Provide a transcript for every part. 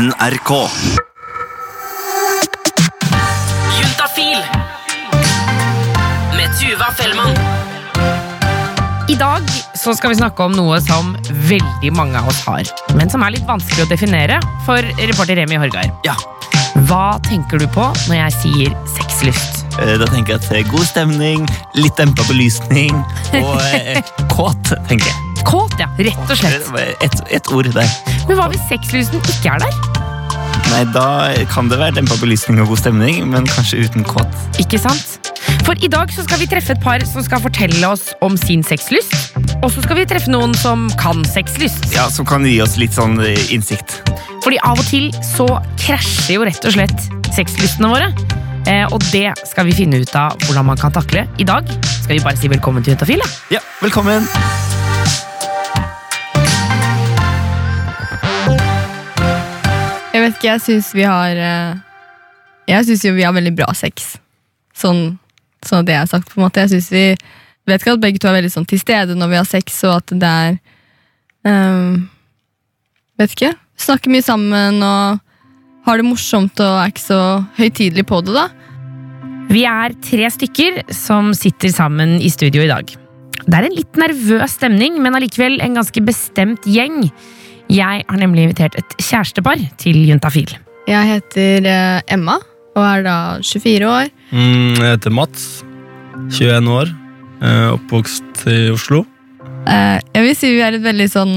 NRK. Juntafil med Tuva Fellmann. I dag så skal vi snakke om noe som veldig mange av oss har, men som er litt vanskelig å definere for reporter Remi Horgard. Ja, Hva tenker du på når jeg sier sexlyst? eh, Da tenker jeg at god stemning, litt dempa belysning og eh, kåt, tenker jeg. Kåt, ja. Rett og slett. Det var Et, et ord der. Men hva hvis sexlysten ikke er der? Nei, Da kan det være dempa belysning og god stemning, men kanskje uten kåt. Ikke sant? For i dag så skal vi treffe et par som skal fortelle oss om sin sexlyst. Og så skal vi treffe noen som kan sexlyst. Ja, Som kan gi oss litt sånn eh, innsikt. Fordi av og til så krasjer jo rett og slett sexlystene våre. Eh, og det skal vi finne ut av hvordan man kan takle. I dag skal vi bare si velkommen til Juntafil. Ja, velkommen! Vet ikke, jeg syns vi har eh, Jeg syns jo vi har veldig bra sex. Sånn, sånn at det er sagt, på en måte. Jeg synes vi vet ikke at begge to er veldig sånn til stede når vi har sex, og at det er um, Vet ikke. Snakker mye sammen og har det morsomt og er ikke så høytidelig på det, da. Vi er tre stykker som sitter sammen i studio i dag. Det er en litt nervøs stemning, men allikevel en ganske bestemt gjeng. Jeg har nemlig invitert et kjærestepar til Juntafil. Jeg heter eh, Emma og er da 24 år. Mm, jeg heter Mats, 21 år, eh, oppvokst i Oslo. Eh, jeg vil si vi er et veldig sånn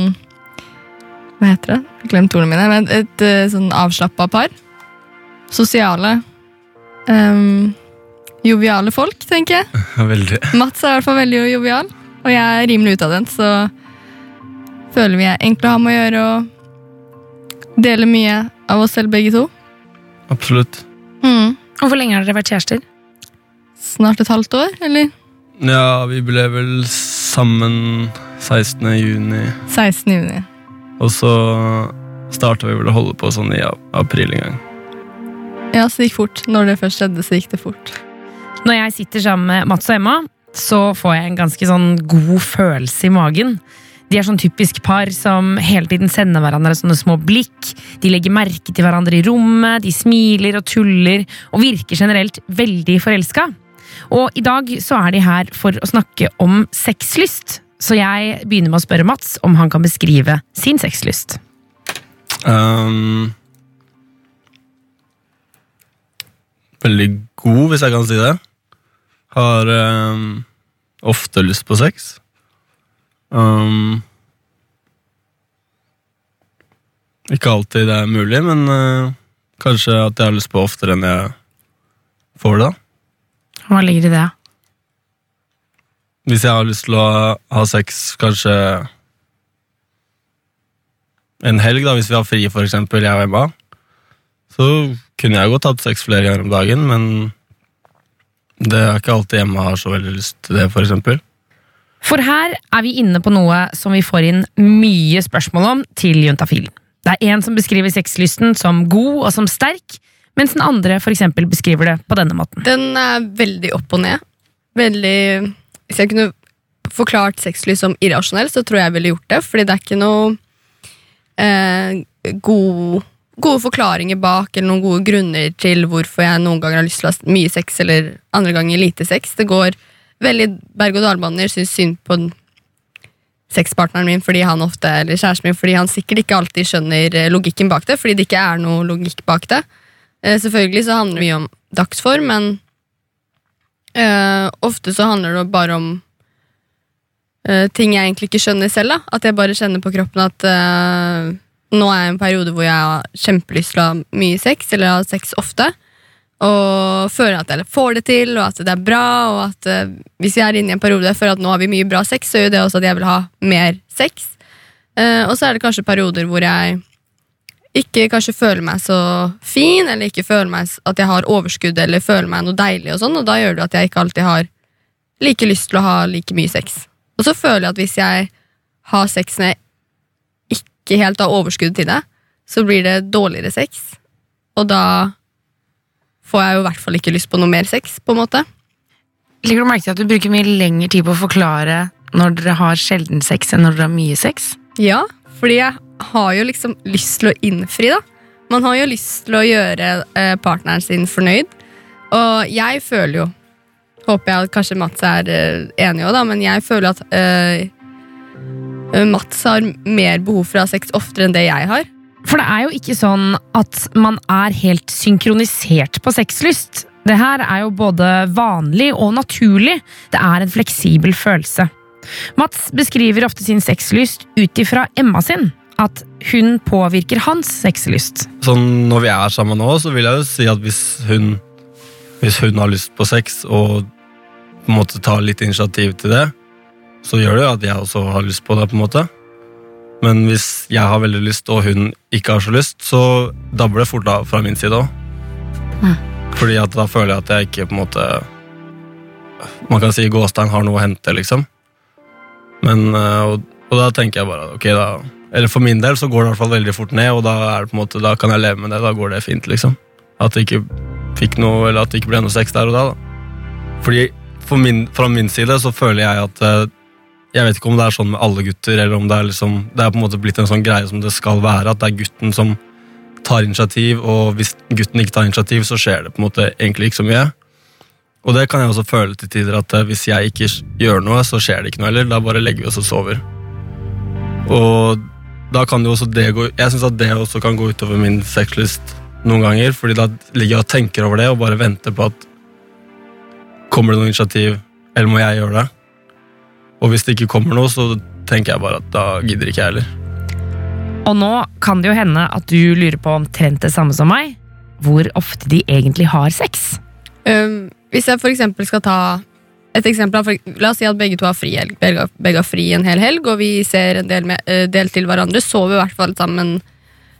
Hva heter det? Jeg glemt ordene mine. Men et sånn avslappa par. Sosiale. Um, joviale folk, tenker jeg. Veldig. Mats er i hvert fall veldig jovial, og jeg er rimelig utadvendt, så føler vi er enkle å ha med å gjøre og deler mye av oss selv, begge to. Absolutt. Mm. Og hvor lenge har dere vært kjærester? Snart et halvt år, eller Ja, vi ble vel sammen 16. juni, 16. juni. og så starta vi vel å holde på sånn i april en gang. Ja, så det gikk fort. Når det først skjedde, så gikk det fort. Når jeg sitter sammen med Mats og Emma, så får jeg en ganske sånn god følelse i magen. De er sånn typisk par som hele tiden sender hverandre sånne små blikk. De legger merke til hverandre i rommet, de smiler og tuller og virker generelt veldig forelska. Og i dag så er de her for å snakke om sexlyst. Så jeg begynner med å spørre Mats om han kan beskrive sin sexlyst. Um, veldig god, hvis jeg kan si det. Har um, ofte lyst på sex. Um, ikke alltid det er mulig, men uh, kanskje at jeg har lyst på oftere enn jeg får det. da. Hva ligger i det? Hvis jeg har lyst til å ha sex kanskje en helg, da, hvis vi har fri, for eksempel, jeg og Emma, så kunne jeg godt hatt sex flere ganger om dagen, men det er ikke alltid Emma har så veldig lyst til det, for eksempel. For her er vi inne på noe som vi får inn mye spørsmål om til Juntafil. Det er en som beskriver sexlysten som god og som sterk, mens den andre for eksempel beskriver det på denne måten. Den er veldig opp og ned. Veldig Hvis jeg kunne forklart sexlyst som irrasjonell, så tror jeg jeg ville gjort det. Fordi det er ikke noe eh, god, gode forklaringer bak eller noen gode grunner til hvorfor jeg noen ganger har lyst til å ha mye sex eller andre ganger lite sex. Det går veldig berg-og-dal-baner. Syns synd på sexpartneren min fordi han ofte, eller kjæresten min fordi han sikkert ikke alltid skjønner eh, logikken bak det. Fordi det ikke er noe logikk bak det. Eh, selvfølgelig så handler det mye om dagsform, men eh, ofte så handler det bare om eh, ting jeg egentlig ikke skjønner selv. da At jeg bare kjenner på kroppen at eh, nå er jeg i en periode hvor jeg har kjempelyst til å ha mye sex, eller ha sex ofte. Og føler at jeg får det til, og at det er bra. Og at uh, hvis jeg er inne i en periode for at nå har vi mye bra sex, så gjør det også at jeg vil ha mer sex. Uh, og så er det kanskje perioder hvor jeg ikke kanskje føler meg så fin, eller ikke føler meg at jeg har overskudd, eller føler meg noe deilig, og sånn, og da gjør det at jeg ikke alltid har like lyst til å ha like mye sex. Og så føler jeg at hvis jeg har sex når jeg ikke helt har overskudd til det, så blir det dårligere sex, og da får jeg jo i hvert fall ikke lyst på noe mer sex, på en måte. Legger du merke til at du bruker mye lengre tid på å forklare når dere har sjelden sex enn når dere har mye sex? Ja, fordi jeg har jo liksom lyst til å innfri, da. man har jo lyst til å gjøre eh, partneren sin fornøyd. Og jeg føler jo Håper jeg at kanskje Mats er eh, enig òg, da, men jeg føler at øh, Mats har mer behov for å ha sex oftere enn det jeg har. For det er jo ikke sånn at man er helt synkronisert på sexlyst. Det her er jo både vanlig og naturlig. Det er en fleksibel følelse. Mats beskriver ofte sin sexlyst ut ifra Emma sin. At hun påvirker hans sexlyst. Sånn når vi er sammen nå, så vil jeg jo si at hvis hun, hvis hun har lyst på sex og på en måte tar litt initiativ til det, så gjør det jo at jeg også har lyst på det. på en måte. Men hvis jeg har veldig lyst og hun ikke har så lyst, så dabber det fort av fra min side òg. Mm. Fordi at da føler jeg at jeg ikke på en måte Man kan si gåstein har noe å hente, liksom. Men, eh, og, og da tenker jeg bare ok da Eller for min del så går det i hvert fall veldig fort ned, og da, er det på en måte, da kan jeg leve med det. Da går det fint, liksom. At det ikke fikk noe, eller at det ikke ble noe sex der og da. da. Fordi for min, fra min side så føler jeg at eh, jeg vet ikke om det er sånn med alle gutter, eller om det er, liksom, det er på en måte blitt en sånn greie som det skal være, at det er gutten som tar initiativ, og hvis gutten ikke tar initiativ, så skjer det på en måte egentlig ikke så mye. Og det kan jeg også føle til tider, at eh, hvis jeg ikke gjør noe, så skjer det ikke noe heller. Da bare legger vi oss og sover. Og da kan jo også det gå Jeg syns at det også kan gå utover min sexlyst noen ganger, fordi da ligger jeg og tenker over det og bare venter på at Kommer det noe initiativ, eller må jeg gjøre det? Og hvis det ikke kommer noe, så tenker jeg bare at da gidder ikke jeg heller. Og nå kan det jo hende at du lurer på omtrent det samme som meg. Hvor ofte de egentlig har sex. Um, hvis jeg for eksempel skal ta et eksempel av, La oss si at begge to har fri helg. Begge, begge har fri en hel helg, og vi ser en del, med, eh, del til hverandre. Sover i hvert fall sammen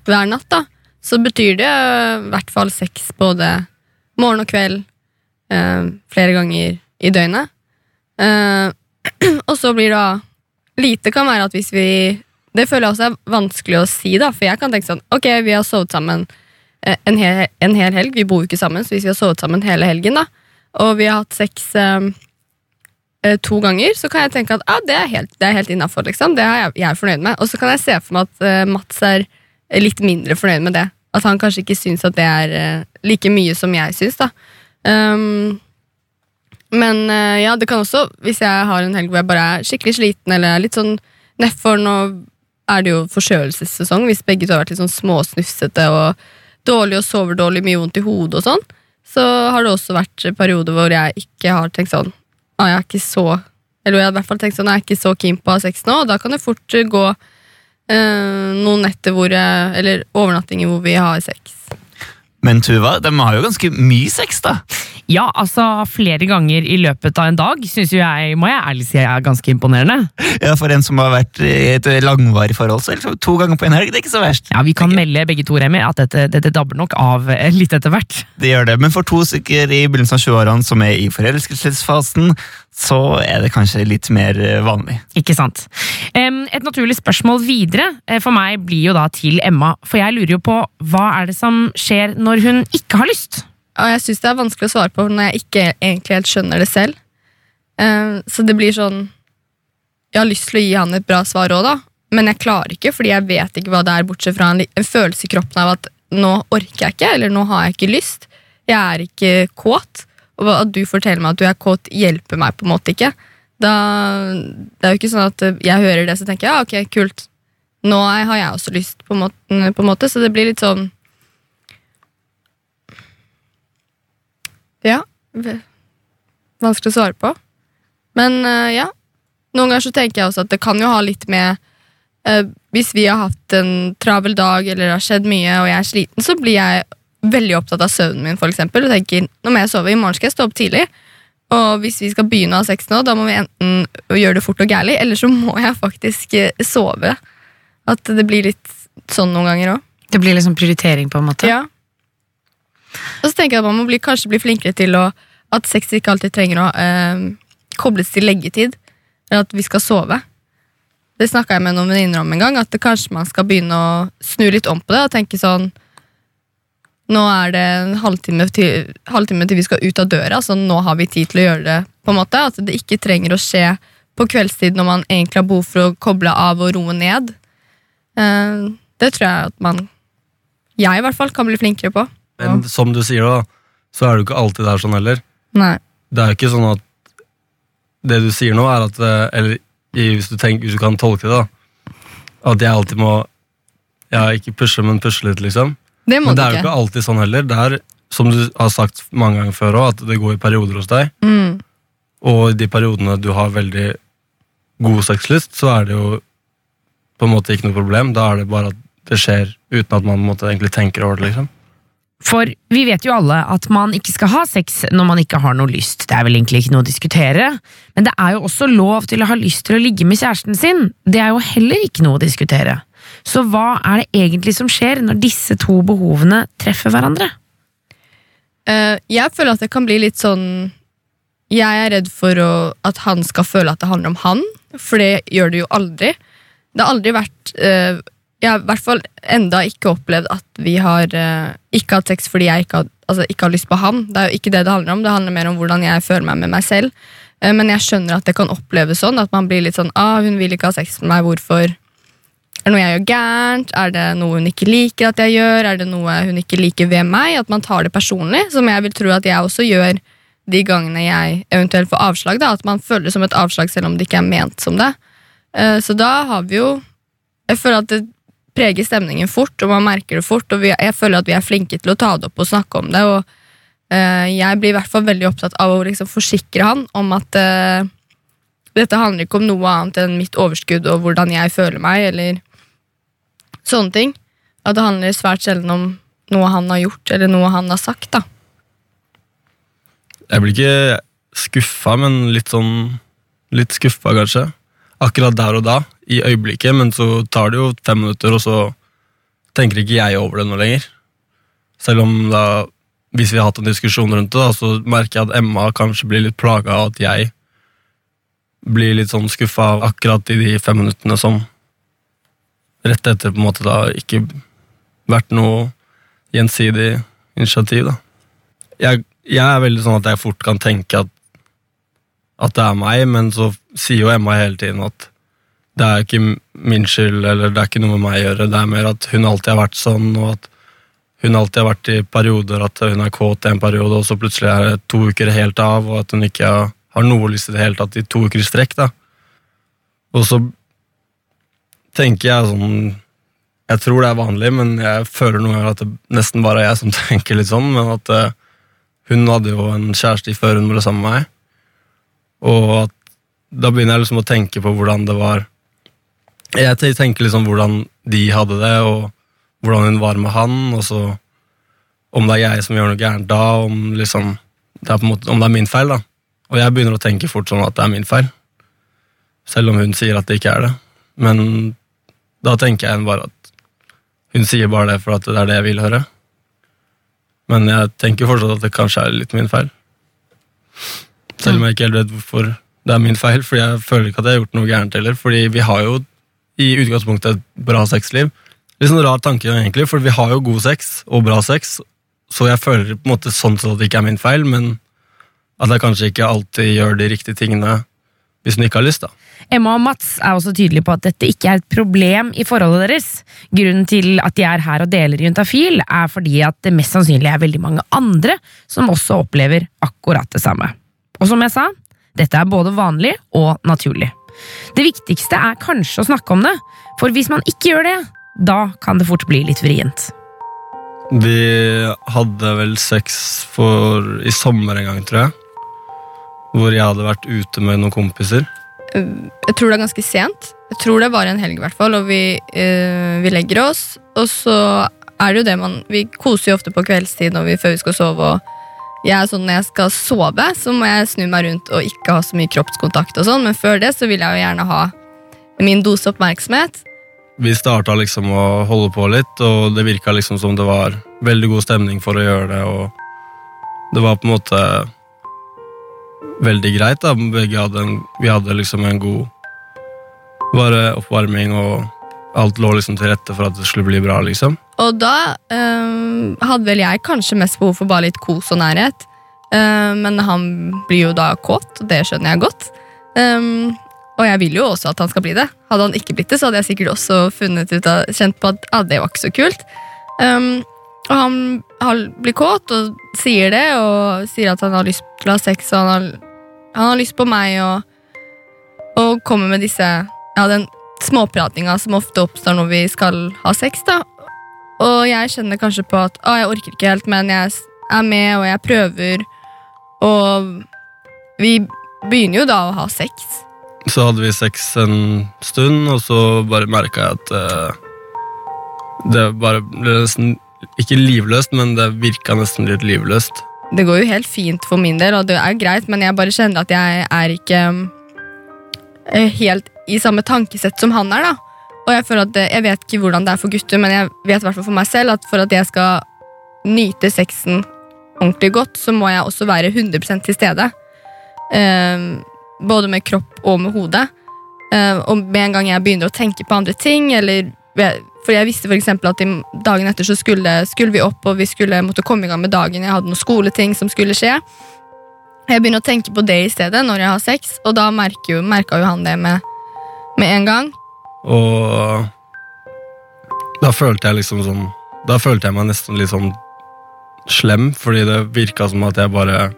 hver natt. da Så betyr det eh, i hvert fall sex både morgen og kveld. eh, flere ganger i døgnet. Eh, og så blir da Lite kan være at hvis vi Det føler jeg også er vanskelig å si, da, for jeg kan tenke sånn Ok, vi har sovet sammen eh, en hel, en hel helg. Vi bor jo ikke sammen, så hvis vi har sovet sammen hele helgen, da, og vi har hatt sex eh, to ganger, så kan jeg tenke at ah, det er helt, det helt innafor. Liksom. Det er jeg, jeg er fornøyd med. Og så kan jeg se for meg at eh, Mats er litt mindre fornøyd med det. At han kanskje ikke syns at det er eh, like mye som jeg syns. da. Um, men eh, ja, det kan også, hvis jeg har en helg hvor jeg bare er skikkelig sliten eller er litt sånn nedfor Nå er det jo forkjølelsessesong, hvis begge to har vært litt sånn småsnufsete og dårlig og sover dårlig, mye vondt i hodet og sånn, så har det også vært perioder hvor jeg ikke har tenkt sånn ah, jeg er ikke så Eller jeg har i hvert fall tenkt sånn, jeg er ikke så keen på å ha sex nå, og da kan det fort gå eh, noen netter hvor jeg Eller overnattinger hvor vi har sex. Men Tuva, de har jo ganske mye sex, da. Ja, altså flere ganger i løpet av en dag syns jeg, må jeg ærlig si, er ganske imponerende. Ja, For en som har vært i et langvarig forhold, så liksom to ganger på en helg, det er ikke så verst. Ja, Vi kan melde begge to Remi, at dette, dette dabber nok av eh, litt etter hvert. Det gjør det, Men for to stykker i begynnelsen av 20-årene som er i forelskelsesfasen, så er det kanskje litt mer eh, vanlig. Ikke sant? Et naturlig spørsmål videre eh, for meg blir jo da til Emma. For jeg lurer jo på hva er det som skjer når hun ikke har lyst? Og jeg syns det er vanskelig å svare på når jeg ikke egentlig helt skjønner det selv. Uh, så det blir sånn Jeg har lyst til å gi han et bra svar òg, da. Men jeg klarer ikke, fordi jeg vet ikke hva det er, bortsett fra en, en følelse i kroppen av at nå orker jeg ikke, eller nå har jeg ikke lyst. Jeg er ikke kåt. Og at du forteller meg at du er kåt, hjelper meg på en måte ikke. Da, det er jo ikke sånn at jeg hører det, så tenker jeg ja, ok, kult. Nå har jeg også lyst, på en måte, på en måte så det blir litt sånn Ja. Vanskelig å svare på. Men eh, ja. Noen ganger så tenker jeg også at det kan jo ha litt med eh, Hvis vi har hatt en travel dag eller det har skjedd mye og jeg er sliten, så blir jeg veldig opptatt av søvnen min for eksempel, og tenker nå må jeg sove. I morgen skal jeg stå opp tidlig. Og hvis vi skal begynne å ha sex nå, da må vi enten gjøre det fort og gærlig, eller så må jeg faktisk eh, sove. At det blir litt sånn noen ganger òg. Det blir liksom prioritering, på en måte. Ja. Og så tenker jeg at man må bli, kanskje bli flinkere til å at sex ikke alltid trenger å eh, kobles til leggetid. Eller at vi skal sove. Det snakka jeg med noen venninner om en gang, at kanskje man skal begynne å snu litt om på det og tenke sånn Nå er det en halvtime til, halvtime til vi skal ut av døra, så nå har vi tid til å gjøre det. på en måte, At det ikke trenger å skje på kveldstid når man egentlig har behov for å koble av og roe ned. Eh, det tror jeg at man jeg i hvert fall kan bli flinkere på. Men som du sier, da, så er du ikke alltid det er sånn heller. Nei. Det er jo ikke sånn at det du sier nå, er at eh, Eller hvis du, tenker, hvis du kan tolke det, da. At jeg alltid må Ja, ikke pushe, men pushe litt, liksom. Det Men det er jo ikke. ikke alltid sånn heller. Det er, som du har sagt mange ganger før òg, at det går i perioder hos deg. Mm. Og i de periodene du har veldig god sexlyst, så er det jo på en måte ikke noe problem. Da er det bare at det skjer uten at man måte egentlig tenker over det. liksom. For vi vet jo alle at man ikke skal ha sex når man ikke har noe lyst. Det er vel egentlig ikke noe å diskutere. Men det er jo også lov til å ha lyst til å ligge med kjæresten sin. Det er jo heller ikke noe å diskutere. Så hva er det egentlig som skjer når disse to behovene treffer hverandre? Uh, jeg føler at det kan bli litt sånn Jeg er redd for å, at han skal føle at det handler om han, for det gjør det jo aldri. Det har aldri vært eh, Jeg har i hvert fall enda ikke opplevd at vi har eh, ikke hatt sex fordi jeg ikke har, altså, ikke har lyst på han. Det er jo ikke det det handler om. Det handler mer om hvordan jeg føler meg med meg selv. Eh, men jeg skjønner at det kan oppleves sånn, at man blir litt sånn ah, 'Hun vil ikke ha sex med meg. Hvorfor?' Er det noe jeg gjør gærent? Er det noe hun ikke liker at jeg gjør? Er det noe hun ikke liker ved meg? At man tar det personlig, som jeg vil tro at jeg også gjør de gangene jeg eventuelt får avslag. Da, at man føler det som et avslag selv om det ikke er ment som det. Eh, Så da har vi jo Jeg føler at det preger stemningen fort, og man merker det fort. Og vi, jeg føler at vi er flinke til å ta det opp og snakke om det. Og uh, jeg blir i hvert fall veldig opptatt av å liksom forsikre han om at uh, dette handler ikke om noe annet enn mitt overskudd og hvordan jeg føler meg, eller sånne ting. At det handler svært sjelden om noe han har gjort, eller noe han har sagt. da. Jeg blir ikke skuffa, men litt sånn Litt skuffa, kanskje. Akkurat der og da, i øyeblikket, men så tar det jo fem minutter, og så tenker ikke jeg over det noe lenger. Selv om da, hvis vi har hatt en diskusjon rundt det, da, så merker jeg at Emma kanskje blir litt plaga av at jeg blir litt sånn skuffa akkurat i de fem minuttene som rett etter på en måte da ikke vært noe gjensidig initiativ. da. Jeg, jeg er veldig sånn at jeg fort kan tenke at, at det er meg, men så sier jo Emma hele tiden at det er ikke min skyld, eller det er ikke noe med meg å gjøre. Det er mer at hun alltid har vært sånn, og at hun alltid har vært i perioder at hun er kåt i en periode, og så plutselig er det to uker helt av, og at hun ikke har, noe lyst i det hele tatt i to uker i strekk. da. Og så tenker jeg sånn Jeg tror det er vanlig, men jeg føler noen ganger at det nesten bare er jeg som tenker litt sånn, men at eh, hun hadde jo en kjæreste før hun ble sammen med meg, og at da begynner jeg liksom å tenke på hvordan det var Jeg tenker liksom hvordan de hadde det, og hvordan hun var med han, og så om det er jeg som gjør noe gærent da, om, liksom, det måte, om det er min feil. da. Og jeg begynner å tenke fort sånn at det er min feil, selv om hun sier at det ikke er det. Men da tenker jeg bare at hun sier bare det for at det er det jeg vil høre. Men jeg tenker fortsatt at det kanskje er litt min feil. Selv om jeg ikke helt vet hvorfor det er min feil, fordi jeg føler ikke at jeg har gjort noe gærent heller. Fordi vi har jo i utgangspunktet et bra sexliv. Litt sånn rar tanke egentlig, for vi har jo god sex og bra sex, så jeg føler på en måte sånn at det ikke er min feil, men at jeg kanskje ikke alltid gjør de riktige tingene hvis hun ikke har lyst. da. Emma og Mats er også tydelige på at dette ikke er et problem i forholdet deres. Grunnen til at de er her og deler juntafil, er fordi at det mest sannsynlig er veldig mange andre som også opplever akkurat det samme. Og som jeg sa, dette er både vanlig og naturlig. Det viktigste er kanskje å snakke om det, for hvis man ikke gjør det, da kan det fort bli litt vrient. Vi hadde vel sex for, i sommer en gang, tror jeg. Hvor jeg hadde vært ute med noen kompiser. Jeg tror det er ganske sent. Jeg tror det var en helg, i hvert fall. Og vi, øh, vi legger oss, og så er det jo det man Vi koser jo ofte på kveldstid når vi, før vi skal sove. Og jeg er sånn Når jeg skal sove, så må jeg snu meg rundt og ikke ha så mye kroppskontakt. og sånn Men før det så vil jeg jo gjerne ha min dose oppmerksomhet. Vi starta liksom å holde på litt, og det virka liksom som det var veldig god stemning for å gjøre det. Og det var på en måte veldig greit. da Begge hadde en, Vi hadde liksom en god bare oppvarming, og alt lå liksom til rette for at det skulle bli bra. liksom Og da eh, hadde vel jeg kanskje mest behov for bare litt kos og nærhet. Eh, men han blir jo da kåt, og det skjønner jeg godt. Um, og jeg vil jo også at han skal bli det. Hadde han ikke blitt det, så hadde jeg sikkert også funnet ut av, kjent på at ah, det var ikke så kult. Um, og han, han blir kåt og sier det, og sier at han har lyst til å ha sex, og han har, han har lyst på meg, og, og kommer med disse Ja, den småpratinga som ofte oppstår når vi skal ha sex, da. Og jeg kjenner kanskje på at å, jeg orker ikke helt, men jeg er med, og jeg prøver, og vi begynner jo da å ha sex. Så hadde vi sex en stund, og så bare merka jeg at eh, det bare ble nesten ikke livløst, men det virka nesten litt livløst. Det går jo helt fint for min del, og det er greit, men jeg bare kjenner at jeg er ikke helt i samme tankesett som han er. da. Og jeg føler at det, jeg vet ikke hvordan det er for gutter, men jeg vet hvert for meg selv at for at jeg skal nyte sexen ordentlig godt, så må jeg også være 100% til stede. Eh, både med kropp og med hode. Eh, og med en gang jeg begynner å tenke på andre ting, eller for jeg visste for at dagen etter så skulle, skulle vi opp, og vi skulle måtte komme i gang med dagen. Jeg hadde noen skoleting som skulle skje. Jeg begynner å tenke på det i stedet når jeg har sex, og da merka jo han det med, med en gang. Og da følte jeg liksom sånn Da følte jeg meg nesten litt sånn slem, fordi det virka som at jeg bare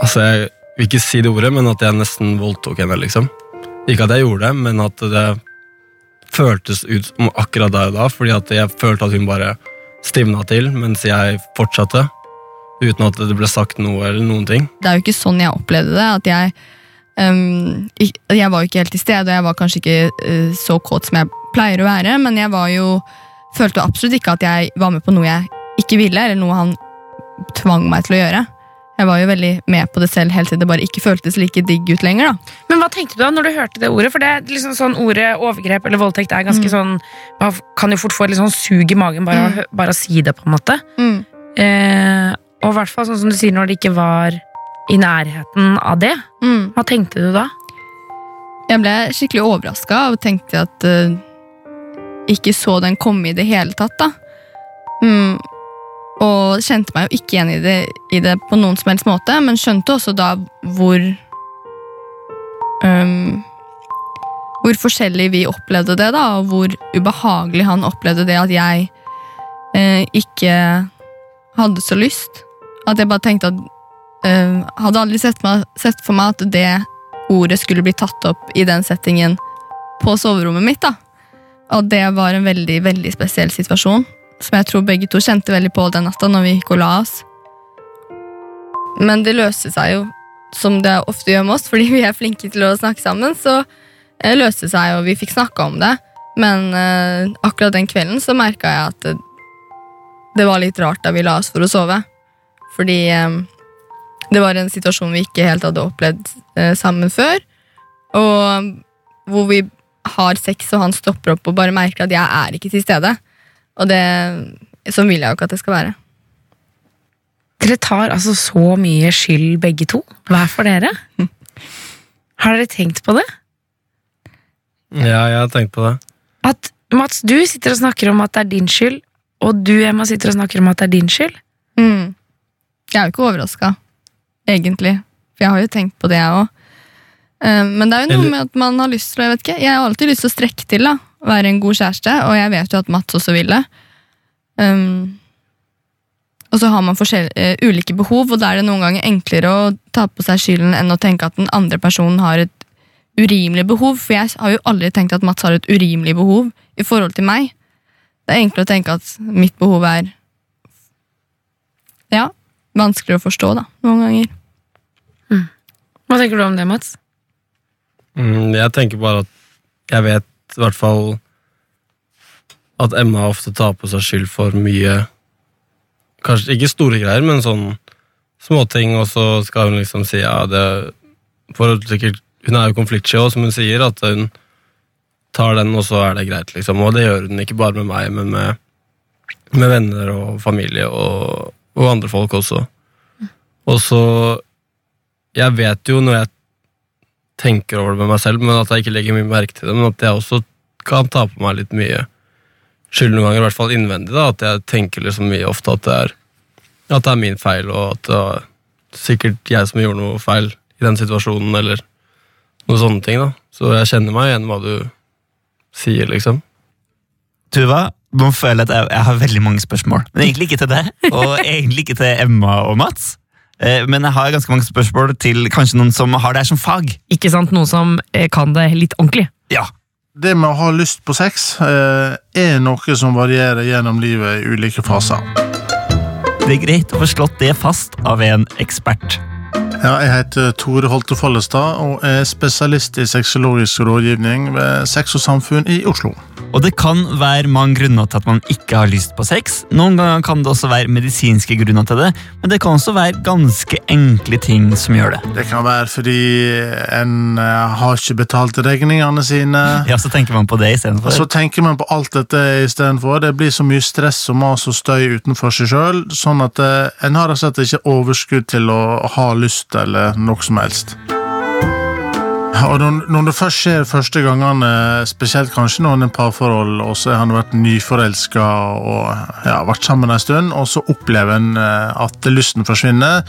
Altså, jeg vil ikke si det ordet, men at jeg nesten voldtok henne, liksom. Ikke at jeg gjorde det, men at det føltes ut som akkurat der og da, fordi at jeg følte at hun bare stivna til mens jeg fortsatte. Uten at det ble sagt noe eller noen ting. Det er jo ikke sånn jeg opplevde det. at Jeg, um, jeg var jo ikke helt til stede, og jeg var kanskje ikke uh, så kåt som jeg pleier å være, men jeg var jo følte jo absolutt ikke at jeg var med på noe jeg ikke ville, eller noe han tvang meg til å gjøre. Jeg var jo veldig med på det selv helt til det bare ikke føltes like digg ut lenger. da. Men hva tenkte du da når du hørte det ordet? For det er liksom sånn Ordet overgrep eller voldtekt er ganske sånn Man kan jo fort få et litt sånn sug i magen bare, av å bare å si det, på en måte. Eh, og i hvert fall sånn som du sier når det ikke var i nærheten av det. Mm. Hva tenkte du da? Jeg ble skikkelig overraska og tenkte at uh, ikke så den komme i det hele tatt. da. Mm. Og kjente meg jo ikke igjen i det, i det på noen som helst måte, men skjønte også da hvor um, Hvor forskjellig vi opplevde det, da, og hvor ubehagelig han opplevde det at jeg uh, ikke hadde så lyst. At jeg bare tenkte at uh, Hadde aldri sett, meg, sett for meg at det ordet skulle bli tatt opp i den settingen på soverommet mitt. da. Og det var en veldig, veldig spesiell situasjon, som jeg tror begge to kjente veldig på den natta når vi gikk og la oss. Men det løste seg jo, som det ofte gjør med oss, fordi vi er flinke til å snakke sammen, så eh, løste det seg, og vi fikk snakka om det. Men uh, akkurat den kvelden så merka jeg at det, det var litt rart da vi la oss for å sove. Fordi eh, det var en situasjon vi ikke helt hadde opplevd eh, sammen før. Og hvor vi har sex, og han stopper opp og bare merker at jeg er ikke til stede. Og det, sånn vil jeg jo ikke at det skal være. Dere tar altså så mye skyld begge to. Hver for dere. Har dere tenkt på det? Ja, jeg har tenkt på det. At Mats, du sitter og snakker om at det er din skyld, og du Emma sitter og snakker om at det er din skyld. Jeg er jo ikke overraska, egentlig. For jeg har jo tenkt på det, jeg òg. Men det er jo noe Eller- med at man har lyst til Jeg vet ikke, jeg har alltid lyst til å strekke til. da Være en god kjæreste, og jeg vet jo at Mats også vil det. Um, og så har man eh, ulike behov, og da er det noen ganger enklere å ta på seg skylden enn å tenke at den andre personen har et urimelig behov. For jeg har jo aldri tenkt at Mats har et urimelig behov i forhold til meg. Det er enklere å tenke at mitt behov er ja, vanskeligere å forstå, da, noen ganger. Hva tenker du om det, Mats? Mm, jeg tenker bare at jeg vet i hvert fall at Emma ofte tar på seg skyld for mye Kanskje ikke store greier, men sånn småting, og så skal hun liksom si ja, det for sikkert, Hun er jo konfliktsky også, som hun sier, at hun tar den, og så er det greit, liksom. Og det gjør hun ikke bare med meg, men med, med venner og familie og, og andre folk også. Og så Jeg vet jo når jeg tenker over det med meg selv, men at jeg ikke legger mye merke til det. Men at jeg også kan ta på meg litt mye skyld noen ganger, i hvert fall innvendig. da, At jeg tenker liksom mye ofte at det er, at det er min feil, og at det var sikkert jeg som gjorde noe feil i den situasjonen, eller noen sånne ting. da. Så jeg kjenner meg igjen hva du sier, liksom. Tuva, Nå føler jeg at jeg, jeg har veldig mange spørsmål. Men egentlig ikke til deg, og egentlig ikke til Emma og Mats. Eh, Men jeg har ganske mange spørsmål til kanskje noen som har det her som fag. Ikke sant? Noen som eh, kan det litt ordentlig. Ja, Det med å ha lyst på sex eh, er noe som varierer gjennom livet i ulike faser. Det er greit å få slått det fast av en ekspert. Ja, jeg heter Tore Holte Follestad og er spesialist i sexologisk rådgivning ved Sex og Samfunn i Oslo. Og det kan være mange grunner til at man ikke har lyst på sex. Noen ganger kan det også være medisinske grunner til det, men det kan også være ganske enkle ting som gjør det. Det kan være fordi en eh, har ikke betalt regningene sine. Ja, så tenker man på det istedenfor. Så tenker man på alt dette istedenfor. Det blir så mye stress og mas og støy utenfor seg sjøl, sånn at eh, en har rett og slett ikke overskudd til å ha lyst eller noe som helst. Og når, det først skjer første gangene, spesielt kanskje når han er parforhold, og så har han vært nyforelska og ja, vært sammen en stund, og så opplever en eh, at lysten forsvinner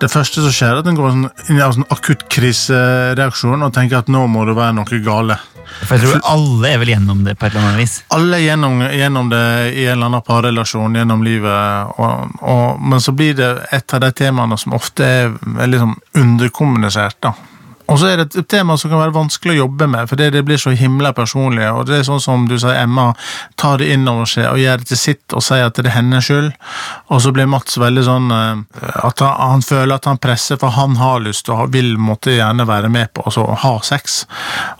Det første som skjer, er at han går inn i en sånn akutt krisereaksjon og tenker at nå må det være noe gale. For jeg tror alle er vel gjennom det på et eller annet vis. Alle gjennom, gjennom det i en eller annen parrelasjon gjennom livet, og, og, men så blir det et av de temaene som ofte er veldig sånn underkommunisert. da. Og så er det et tema som kan være vanskelig å jobbe med, fordi det blir så himla personlig. og det er sånn som du sier, Emma tar det inn over seg og gjør det til sitt og sier at det er hennes skyld. Og så blir Mats veldig sånn eh, at han, han føler at han presser, for han har lyst og vil måtte gjerne være med på altså, ha sex.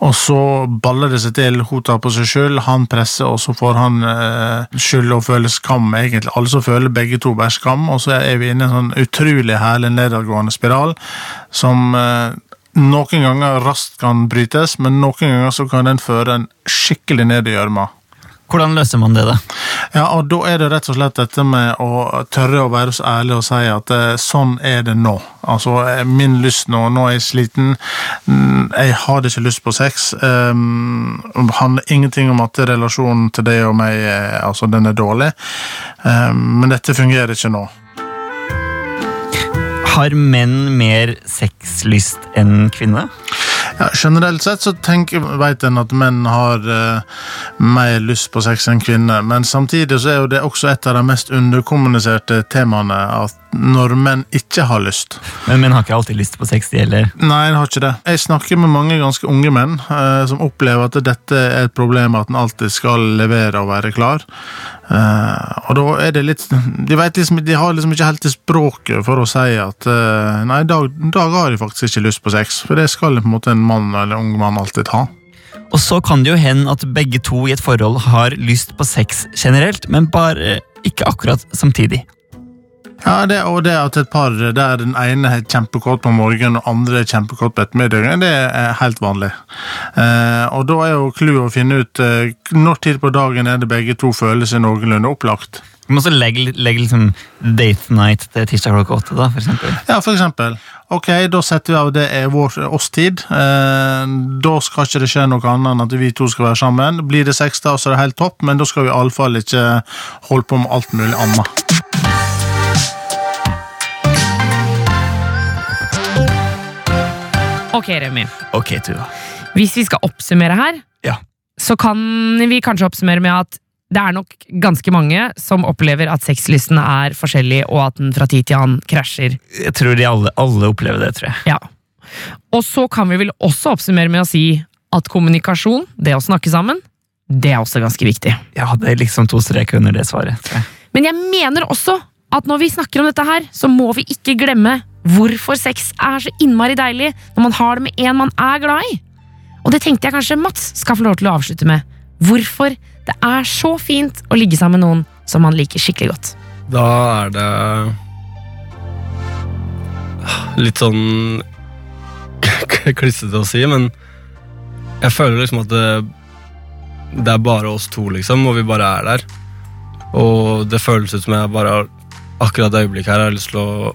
Og så baller det seg til, hun tar på seg skyld, han presser, og så får han eh, skyld og føler skam, egentlig. Alle som føler begge to bærer skam, og så er vi inne i en sånn utrolig herlig nedadgående spiral som eh, noen ganger raskt kan brytes, men noen ganger så kan den føre en skikkelig ned i gjørma. Hvordan løser man det, da? Ja, og da er det rett og slett dette med å tørre å være så ærlig og si at eh, sånn er det nå. Altså, eh, min lyst nå, nå er jeg sliten, mm, jeg hadde ikke lyst på sex. Um, handler ingenting om at relasjonen til deg og meg, eh, altså, den er dårlig, um, men dette fungerer ikke nå. Har menn mer sexlyst enn kvinner? Ja, generelt sett så tenker, vet en at menn har eh, mer lyst på sex enn kvinner, men samtidig så er jo det også et av de mest underkommuniserte temaene at når menn ikke har lyst. Men menn har ikke alltid lyst på sex, de heller. Nei, de har ikke det. Jeg snakker med mange ganske unge menn eh, som opplever at dette er et problem at en alltid skal levere og være klar. Eh, og da er det litt De, vet liksom, de har liksom ikke helt det språket for å si at eh, Nei, i dag, dag har de faktisk ikke lyst på sex, for det skal på en måte en mann eller en ung mann alltid ha. Og så kan det jo hende at begge to i et forhold har lyst på sex generelt, men bare ikke akkurat samtidig. Ja, det, og det at et par der den ene er kjempekåt på morgenen og andre er kjempekåt på ettermiddagen, det er helt vanlig. Eh, og da er jo clouet å finne ut eh, når tid på dagen er det begge to føler seg noenlunde opplagt. Du må også legge, legge liksom date night til tirsdag klokka åtte, da, for eksempel. Ja, for eksempel. Ok, da setter vi av det er vår oss tid. Eh, da skal ikke det skje noe annet enn at vi to skal være sammen. Blir det seks da, så er det helt topp, men da skal vi iallfall ikke holde på med alt mulig annet. Ok, Remi. Ok, Tuva. Hvis vi skal oppsummere her, Ja. så kan vi kanskje oppsummere med at det er nok ganske mange som opplever at sexlysten er forskjellig, og at den fra tid til annen krasjer. Jeg tror de alle, alle opplever det, tror jeg. Ja. Og så kan vi vel også oppsummere med å si at kommunikasjon, det å snakke sammen, det er også ganske viktig. Ja, det er liksom to streker under det svaret. tror jeg. Men jeg mener også at når vi snakker om dette her, så må vi ikke glemme hvorfor sex er så innmari deilig når man har det med en man er glad i. Og det tenkte jeg kanskje Mats skal få lov til å avslutte med. Hvorfor det er så fint å ligge sammen med noen som man liker skikkelig godt. Da er det litt sånn klissete å si, men jeg føler liksom at det, det er bare oss to, liksom, og vi bare er der. Og det føles ut som jeg bare akkurat det øyeblikket her har lyst til å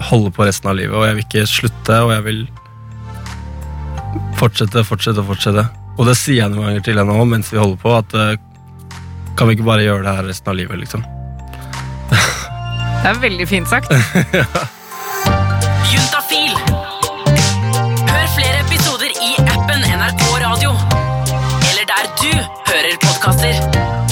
holde på resten av livet, og jeg vil ikke slutte, og jeg vil fortsette, fortsette, fortsette. Og det sier jeg noen ganger til henne òg mens vi holder på, at eh, kan vi ikke bare gjøre det her resten av livet, liksom. Det er veldig fint sagt. Juntafil. Hør flere episoder i appen NRK Radio. Eller der du hører podkaster.